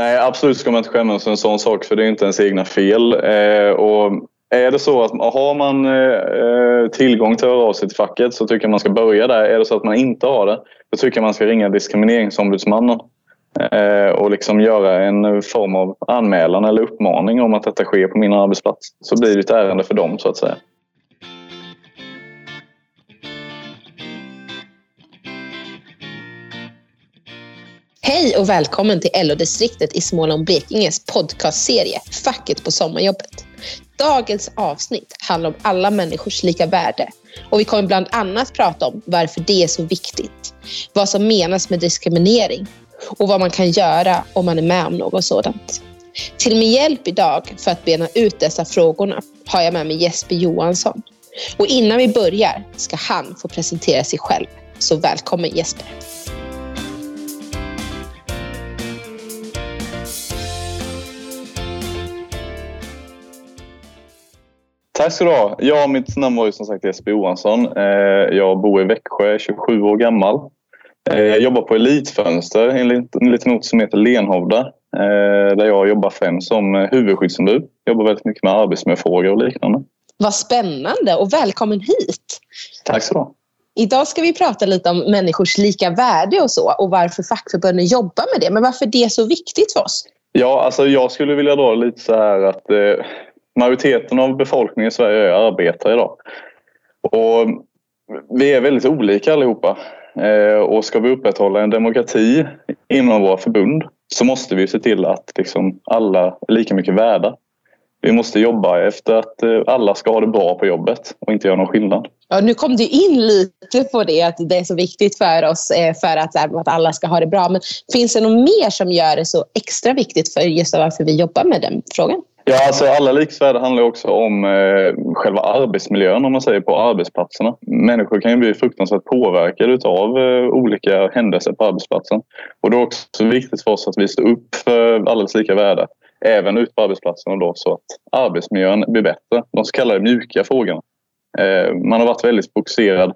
Nej, absolut ska man inte skämmas för en sån sak för det är inte ens egna fel. Eh, och är det så att har man eh, tillgång till att höra av sig till facket så tycker jag man ska börja där. Är det så att man inte har det, då tycker jag man ska ringa Diskrimineringsombudsmannen eh, och liksom göra en form av anmälan eller uppmaning om att detta sker på min arbetsplats. Så blir det ett ärende för dem så att säga. Hej och välkommen till LO-distriktet i Småland Blekinges podcastserie Facket på sommarjobbet. Dagens avsnitt handlar om alla människors lika värde och vi kommer bland annat prata om varför det är så viktigt, vad som menas med diskriminering och vad man kan göra om man är med om något sådant. Till min hjälp idag för att bena ut dessa frågorna har jag med mig Jesper Johansson. Och innan vi börjar ska han få presentera sig själv. Så välkommen Jesper! Tack ska du ha. Ja, mitt namn var ju som sagt Jesper Johansson. Eh, jag bor i Växjö, 27 år gammal. Eh, jag jobbar på Elitfönster, en liten ort som heter Lenhovda. Eh, där jag jobbar främst som huvudskyddsombud. Jobbar väldigt mycket med arbetsmiljöfrågor och liknande. Vad spännande och välkommen hit! Tack så du Idag ska vi prata lite om människors lika värde och så och varför fackförbunden jobbar med det. Men varför det är så viktigt för oss? Ja, alltså jag skulle vilja dra lite så här att eh, majoriteten av befolkningen i Sverige är arbetare idag. Och vi är väldigt olika allihopa. Eh, och ska vi upprätthålla en demokrati inom våra förbund så måste vi se till att liksom alla är lika mycket värda. Vi måste jobba efter att eh, alla ska ha det bra på jobbet och inte göra någon skillnad. Ja, nu kom du in lite på det, att det är så viktigt för oss eh, för att, att alla ska ha det bra. Men finns det något mer som gör det så extra viktigt för just varför vi jobbar med den frågan? Ja, alltså alla likvärde handlar också om eh, själva arbetsmiljön om man säger på arbetsplatserna. Människor kan ju bli fruktansvärt påverkade av eh, olika händelser på arbetsplatsen. Och det är också viktigt för oss att vi står upp för alldeles lika värde även ute på arbetsplatserna då så att arbetsmiljön blir bättre. De så kallade mjuka frågorna. Eh, man har varit väldigt fokuserad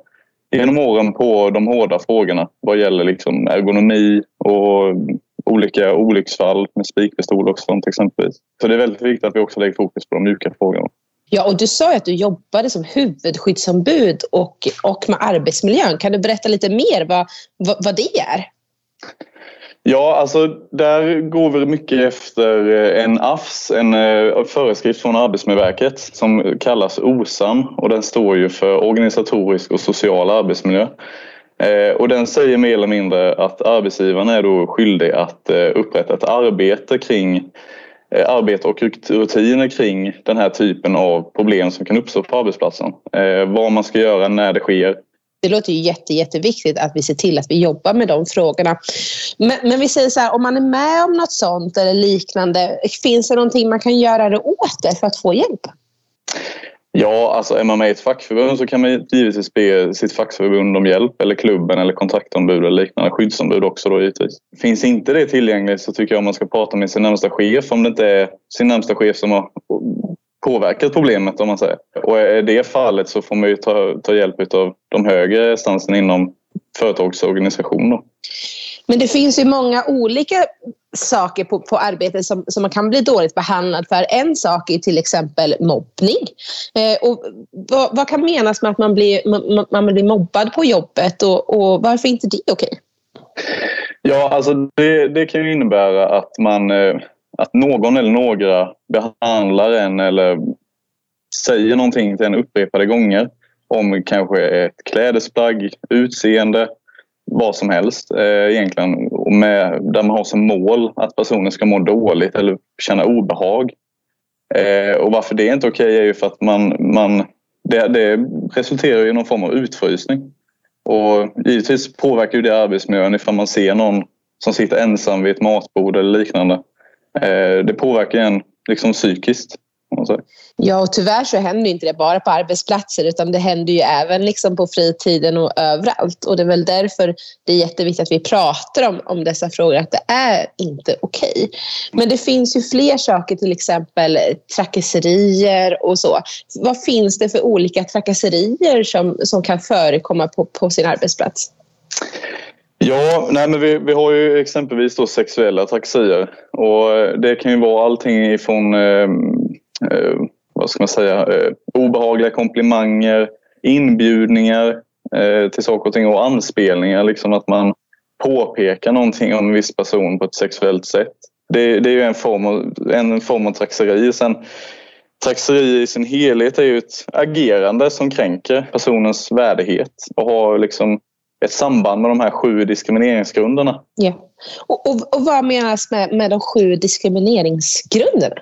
genom åren på de hårda frågorna vad gäller liksom ergonomi och olika olycksfall med spikpistol och sånt exempelvis. Så det är väldigt viktigt att vi också lägger fokus på de mjuka frågorna. Ja, och du sa att du jobbade som huvudskyddsombud och, och med arbetsmiljön. Kan du berätta lite mer vad, vad, vad det är? Ja, alltså där går vi mycket efter eh, en AFS, en eh, föreskrift från Arbetsmiljöverket som kallas OSAM och den står ju för organisatorisk och social arbetsmiljö. Eh, och den säger mer eller mindre att arbetsgivaren är då skyldig att upprätta ett arbete kring arbete och rutiner kring den här typen av problem som kan uppstå på arbetsplatsen. Vad man ska göra när det sker. Det låter ju jätte, jätteviktigt att vi ser till att vi jobbar med de frågorna. Men, men vi säger så här, om man är med om något sånt eller liknande, finns det någonting man kan göra det åt det för att få hjälp? Ja, alltså är man med i ett fackförbund så kan man givetvis be sitt fackförbund om hjälp eller klubben eller kontaktombud eller liknande. Skyddsombud också då givetvis. Finns inte det tillgängligt så tycker jag man ska prata med sin närmsta chef om det inte är sin närmsta chef som har påverkat problemet om man säger. Och är det fallet så får man ju ta, ta hjälp av de högre instanserna inom företagsorganisationer. Men det finns ju många olika saker på, på arbetet som, som man kan bli dåligt behandlad för. En sak är till exempel mobbning. Eh, och vad, vad, kan menas med att man blir, man, man blir mobbad på jobbet och, och varför är inte det okej? Okay? Ja, alltså det, det kan ju innebära att man eh, att någon eller några behandlar en eller säger någonting till en upprepade gånger om kanske ett klädesplagg, utseende, vad som helst eh, egentligen. Med, där man har som mål att personen ska må dåligt eller känna obehag. Eh, och varför det är inte okej okay är ju för att man, man det, det resulterar i någon form av utfrysning. Och givetvis påverkar ju det arbetsmiljön ifall man ser någon som sitter ensam vid ett matbord eller liknande. Eh, det påverkar en liksom psykiskt. Ja, och tyvärr så händer inte det bara på arbetsplatser utan det händer ju även liksom på fritiden och överallt. Och det är väl därför det är jätteviktigt att vi pratar om, om dessa frågor, att det är inte okej. Okay. Men det finns ju fler saker, till exempel trakasserier och så. Vad finns det för olika trakasserier som, som kan förekomma på, på sin arbetsplats? Ja, nej men vi, vi har ju exempelvis då sexuella taxier Och eh, det kan ju vara allting ifrån eh, eh, vad ska man säga, eh, obehagliga komplimanger, inbjudningar eh, till saker och ting och anspelningar. Liksom att man påpekar någonting om en viss person på ett sexuellt sätt. Det, det är ju en form av, en form av traxeri. Sen, Traxeri i sin helhet är ju ett agerande som kränker personens värdighet och har liksom ett samband med de här sju diskrimineringsgrunderna. Ja. Och, och, och vad menas med, med de sju diskrimineringsgrunderna?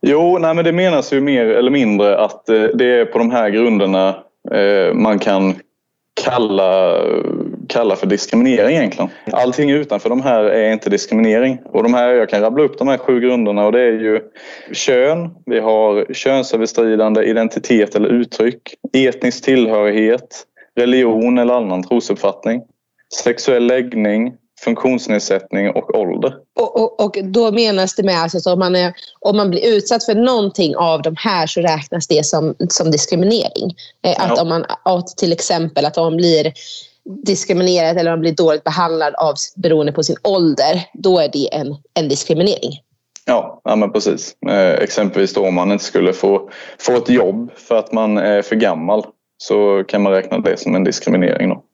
Jo, nej, men det menas ju mer eller mindre att eh, det är på de här grunderna eh, man kan kalla, kalla för diskriminering egentligen. Allting utanför de här är inte diskriminering. Och de här, jag kan rabbla upp de här sju grunderna och det är ju kön, vi har könsöverskridande identitet eller uttryck, etnisk tillhörighet, religion eller annan trosuppfattning, sexuell läggning, funktionsnedsättning och ålder. Och, och, och då menas det med alltså att om man, är, om man blir utsatt för någonting av de här så räknas det som, som diskriminering. Eh, att ja. om man, till exempel att om man blir diskriminerad eller man blir dåligt behandlad av, beroende på sin ålder, då är det en, en diskriminering. Ja, ja men precis. Eh, exempelvis då om man inte skulle få, få ett jobb för att man är för gammal så kan man räkna det som en diskriminering. Då.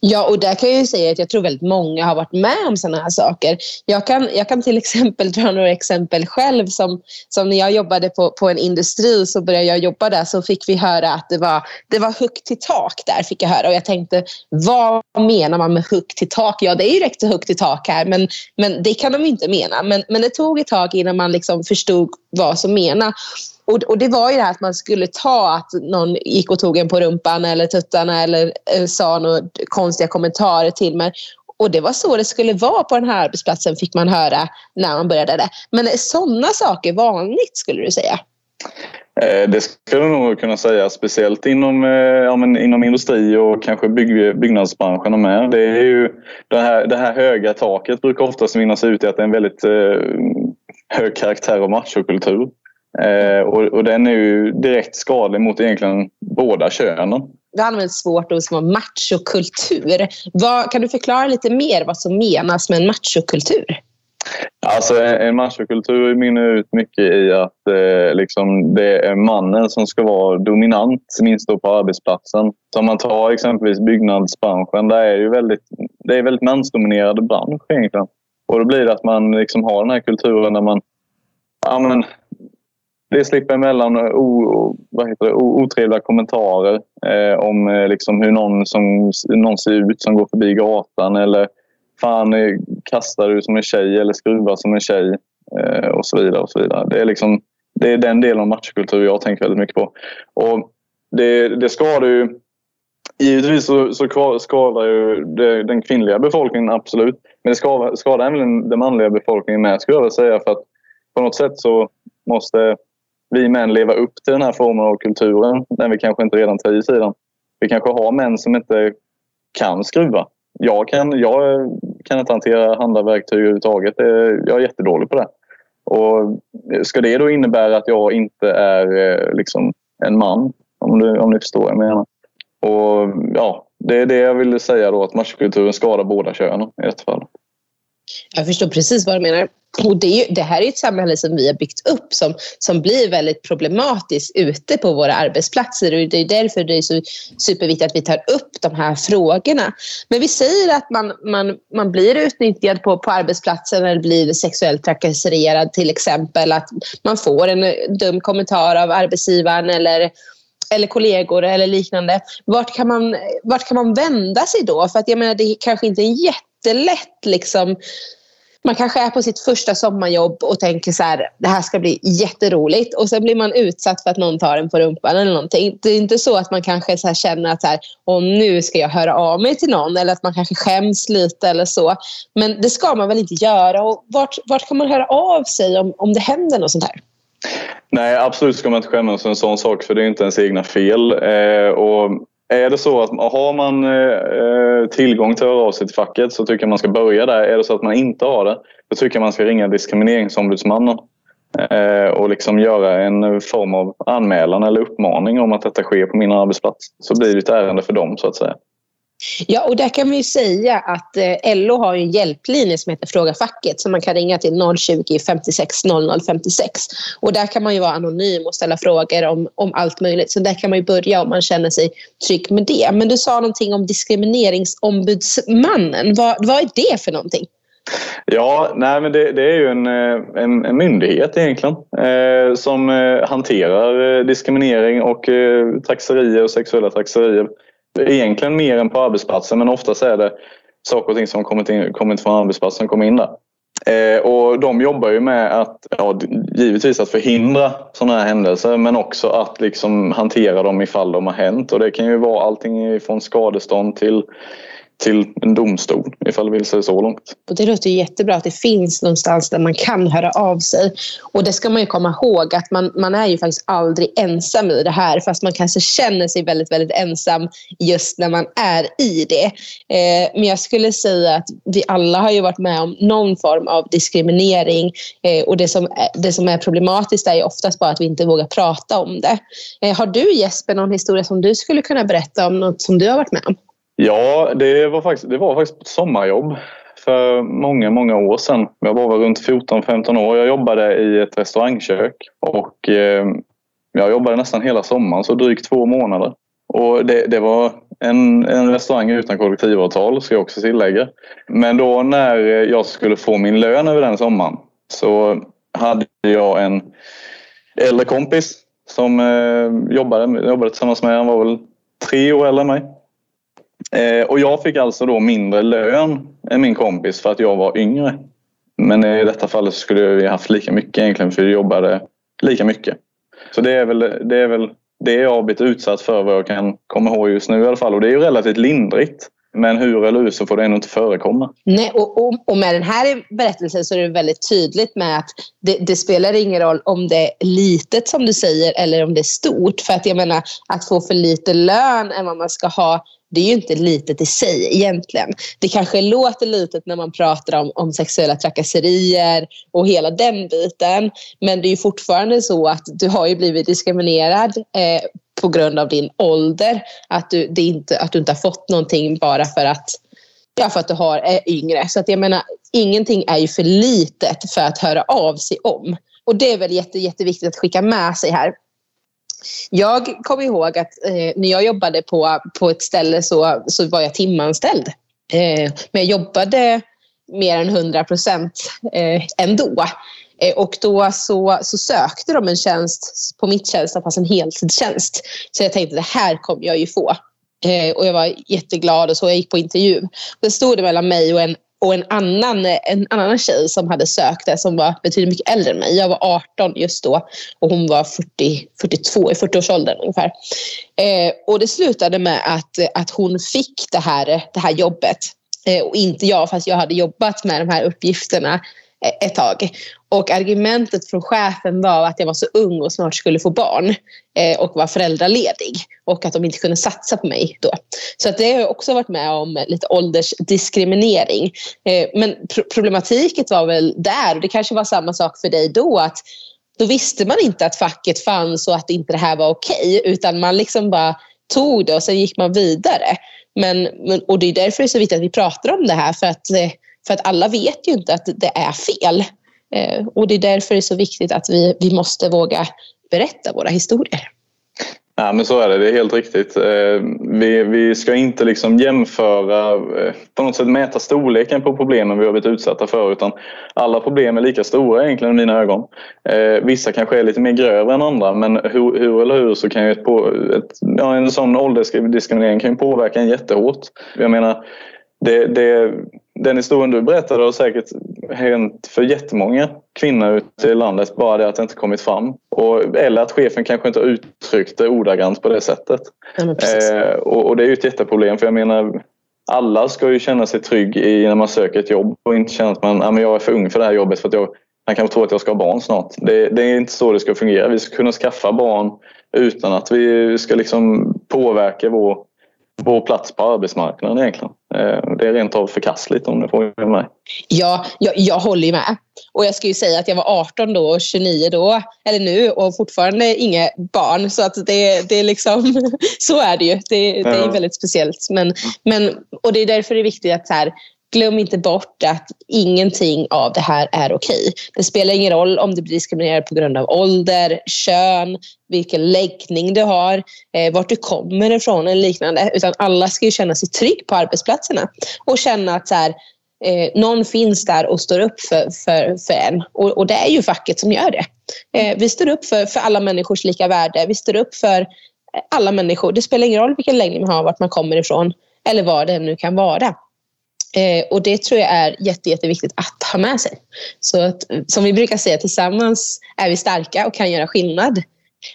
Ja, och där kan jag ju säga att jag tror väldigt många har varit med om sådana här saker. Jag kan, jag kan till exempel dra några exempel själv. Som, som när jag jobbade på, på en industri så började jag jobba där så fick vi höra att det var, det var högt till tak där. fick jag höra. Och jag tänkte, vad menar man med högt till tak? Ja, det är ju rätt högt till tak här, men, men det kan de inte mena. Men, men det tog ett tag innan man liksom förstod vad som menas. Och, och, det var ju det här att man skulle ta att någon gick och tog en på rumpan eller tuttarna eller eh, sa några konstiga kommentarer till mig. Och det var så det skulle vara på den här arbetsplatsen fick man höra när man började där. Men är sådana saker vanligt skulle du säga? Eh, det skulle jag nog kunna säga, speciellt inom, eh, ja, men inom industri och kanske bygg, byggnadsbranschen med. Det, är ju, det, här, det här höga taket brukar oftast vinnas ut i att det är en väldigt eh, hög karaktär av machokultur. Eh, och, och, den är ju direkt skadlig mot egentligen båda könen. Använder ett svårt ord som machokultur. Vad, kan du förklara lite mer vad som menas med en machokultur? Alltså en machokultur mynnar ut mycket i att eh, liksom, det är mannen som ska vara dominant, minst då på arbetsplatsen. Så om man tar exempelvis byggnadsbranschen, där är det ju väldigt, det är väldigt mansdominerad bransch egentligen. Och då blir det att man liksom har den här kulturen där man ja, men, det slipper emellan o, vad heter det, otrevliga kommentarer eh, om eh, liksom hur någon, som, någon ser ut som går förbi gatan eller fan eh, kastar du som en tjej eller skruvar som en tjej eh, och så vidare. och så vidare. Det är, liksom, det är den delen av matchkultur jag tänker väldigt mycket på. Och det, det skadar ju Givetvis så, så skadar ju det, den kvinnliga befolkningen, absolut. Men det skadar, skadar även den manliga befolkningen med, skulle jag vilja säga. För att på något sätt så måste vi män leva upp till den här formen av kulturen när vi kanske inte redan tar i sidan. Vi kanske har män som inte kan skruva. Jag kan, jag kan inte hantera handlarverktyg överhuvudtaget. Jag är jättedålig på det. Och ska det då innebära att jag inte är eh, liksom, en man? Om du, om ni förstår vad jag menar. Och, ja, det är det jag ville säga då, att machokulturen skadar båda könen i ett fall. Jag förstår precis vad du menar. Och det, ju, det, här är ett samhälle som vi har byggt upp som, som blir väldigt problematiskt ute på våra arbetsplatser. Och det är därför det är så superviktigt att vi tar upp de här frågorna. Men vi säger att man, man, man blir utnyttjad på, på arbetsplatsen eller blir sexuellt trakasserad till exempel. Att man får en eh, dum kommentar av arbetsgivaren eller eller kollegor eller liknande. Vart kan, man, vart kan man vända sig då? För att jag menar, det är kanske inte är jättelätt liksom, man kanske är på sitt första sommarjobb och tänker så här, det här ska bli jätteroligt och sen blir man utsatt för att någon tar en på rumpan eller någonting. Det är inte så att man kanske så känner att så här, och nu ska jag höra av mig till någon eller att man kanske skäms lite eller så. Men det ska man väl inte göra och vart, vart kan man höra av sig om, om det händer något sånt här? Nej, absolut ska man inte skämmas för en sån sak för det är inte ens egna fel. Eh, och är det så att har man eh, tillgång till att höra av sig till facket så tycker jag man ska börja där. Är det så att man inte har det, då tycker jag man ska ringa Diskrimineringsombudsmannen eh, och liksom göra en form av anmälan eller uppmaning om att detta sker på min arbetsplats. Så blir det ett ärende för dem så att säga. Ja, och där kan vi säga att eh, LO har en hjälplinje som heter Fråga facket som man kan ringa till 020 56 00 56. Och där kan man ju vara anonym och ställa frågor om, om allt möjligt. Så där kan man ju börja om man känner sig trygg med det. Men du sa någonting om diskrimineringsombudsmannen. Vad, vad är det för någonting? Ja, nej, men det, det är ju en, eh, en, en myndighet egentligen eh, som eh, hanterar eh, diskriminering och eh, trakasserier och sexuella trakasserier egentligen mer än på arbetsplatsen men oftast är det saker och ting som kommit, in, kommit från arbetsplatsen kommer in där. Eh, och de jobbar ju med att, ja, givetvis att förhindra sådana här händelser men också att liksom hantera dem ifall de har hänt. Och det kan ju vara allting från skadestånd till till en domstol ifall det vill sig så långt. Och det låter jättebra att det finns någonstans där man kan höra av sig. Och det ska man ju komma ihåg att man, man är ju faktiskt aldrig ensam i det här fast man kanske känner sig väldigt, väldigt ensam just när man är i det. Eh, men jag skulle säga att vi alla har ju varit med om någon form av diskriminering eh, och det som, det som är problematiskt är ju oftast bara att vi inte vågar prata om det. Eh, har du Jesper någon historia som du skulle kunna berätta om något som du har varit med om? Ja, det var faktiskt, det var faktiskt ett sommarjobb för många, många år sedan. Jag var väl runt 14-15 år. Jag jobbade i ett restaurangkök och eh, jag jobbade nästan hela sommaren, så drygt två månader. Och det, det, var en, en restaurang utan kollektivavtal, ska jag också tillägga. Men då när jag skulle få min lön över den sommaren så hade jag en äldre kompis som eh, jobbade, jobbade tillsammans med. Han var väl tre år äldre än mig. Eh, och jag fick alltså då mindre lön än min kompis för att jag var yngre. Men i detta fallet skulle vi haft lika mycket egentligen för vi jobbade lika mycket. Så det är väl det, är väl det jag har blivit utsatt för vad jag kan komma ihåg just nu i alla fall. Och det är ju relativt lindrigt. Men hur eller hur så får det ändå inte förekomma. Nej, och, och, och, med den här berättelsen så är det väldigt tydligt med att det, det, spelar ingen roll om det är litet som du säger eller om det är stort. För att jag menar, att få för lite lön än vad man ska ha det är ju inte litet i sig egentligen. Det kanske låter litet när man pratar om, om sexuella trakasserier och hela den biten. Men det är ju fortfarande så att du har ju blivit diskriminerad eh, på grund av din ålder. Att du, det inte, att du inte har fått någonting bara för att, ja, för att du har, är yngre. Så att jag menar, ingenting är ju för litet för att höra av sig om. Och det är väl jätte, jätteviktigt att skicka med sig här. Jag kommer ihåg att eh, när jag jobbade på, på ett ställe så, så var jag timanställd. Eh, men jag jobbade mer än 100 procent eh, ändå. Eh, och då så, så sökte de en tjänst på mitt tjänst, en heltidstjänst. Så jag tänkte det här kommer jag ju få. Eh, och jag var jätteglad och så jag gick på intervju. Det stod det mellan mig och en och en annan, en annan tjej som hade sökt det som var betydligt mycket äldre än mig. Jag var 18 just då och hon var 40, 42, i 40-årsåldern ungefär. Eh, och det slutade med att, att hon fick det här, det här jobbet. Eh, och inte jag, fast jag hade jobbat med de här uppgifterna E- ett tag. Och argumentet från chefen var att jag var så ung och snart skulle få barn eh, och var föräldraledig och att de inte kunde satsa på mig då. Så att det har jag också varit med om eh, lite åldersdiskriminering. Eh, men problematiken var väl där och det kanske var samma sak för dig då att då visste man inte att facket fanns och att inte det här var okej okay, utan man liksom bara tog det och sen gick man vidare. Men, och det är därför det är så viktigt att vi pratar om det här för att för att alla vet ju inte att det är fel. Eh, och det är därför det är så viktigt att vi, vi måste våga berätta våra historier. Ja, men så är det, det är helt riktigt. Eh, vi, vi ska inte liksom jämföra, eh, på något sätt mäta storleken på problemen vi har blivit utsatta för utan alla problem är lika stora egentligen i mina ögon. Eh, vissa kanske är lite mer grövre än andra men hur, hur eller hur så kan ju ett, ett, ja, en sån åldersdiskriminering kan ju påverka en jättehårt. Jag menar, det, det, den historien du berättade har säkert hänt för jättemånga kvinnor ute i landet. Bara det att det inte kommit fram. Och, eller att chefen kanske inte uttryckt det ordagrant på det sättet. Eh, och, och, det är ju ett jätteproblem. För jag menar, alla ska ju känna sig trygg i, när man söker ett jobb och inte känna att man, ja, men jag är för ung för det här jobbet för att jag, han kanske tror att jag ska ha barn snart. Det, det, är inte så det ska fungera. Vi ska kunna skaffa barn utan att vi ska liksom påverka vår vår plats på arbetsmarknaden egentligen. Eh, det är rent av förkastligt om du frågar mig. Ja, jag, jag håller ju med. Och jag ska ju säga att jag var 18 då och 29 då, eller nu, och fortfarande inga barn. Så att det, det är liksom, så är det ju. Det, det är väldigt speciellt. Men, men, och det är därför det är viktigt att så här, glöm inte bort att ingenting av det här är okej. Det spelar ingen roll om du blir diskriminerad på grund av ålder, kön, vilken läggning du har, eh, vart du kommer ifrån eller liknande. Utan alla ska ju känna sig trygg på arbetsplatserna och känna att så här, eh, någon finns där och står upp för, för, för en. Och, och det är ju facket som gör det. Eh, vi står upp för, för alla människors lika värde. Vi står upp för alla människor. Det spelar ingen roll vilken läggning man har, vart man kommer ifrån eller vad det nu kan vara. Eh, och det tror jag är jätte, jätteviktigt att ha med sig. Så att, som vi brukar säga, tillsammans är vi starka och kan göra skillnad.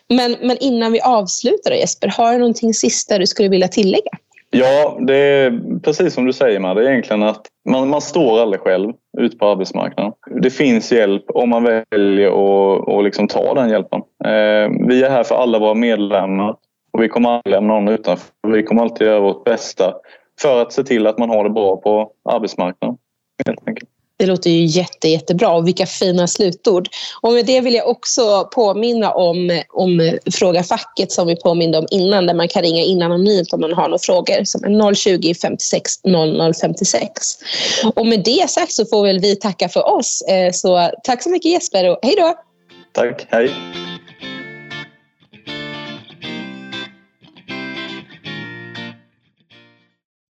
Men, men innan vi avslutar då, Jesper, har du någonting sista du skulle vilja tillägga? Ja, det är precis som du säger Madde, egentligen att man, man står aldrig själv ute på arbetsmarknaden. Det finns hjälp om man väljer att och liksom ta den hjälpen. Eh, vi är här för alla våra medlemmar och vi kommer aldrig lämna någon utanför. Vi kommer alltid göra vårt bästa för att se till att man har det bra på arbetsmarknaden. Helt enkelt. Det låter ju jätte, jättebra och vilka fina slutord. Och med det vill jag också påminna om, om Fråga facket som vi påminde om innan där man kan ringa in anonymt om man har några frågor som är 020 56 00 56. Och med det sagt så får väl vi tacka för oss. Eh, så tack så mycket Jesper och hej då! Tack, hej!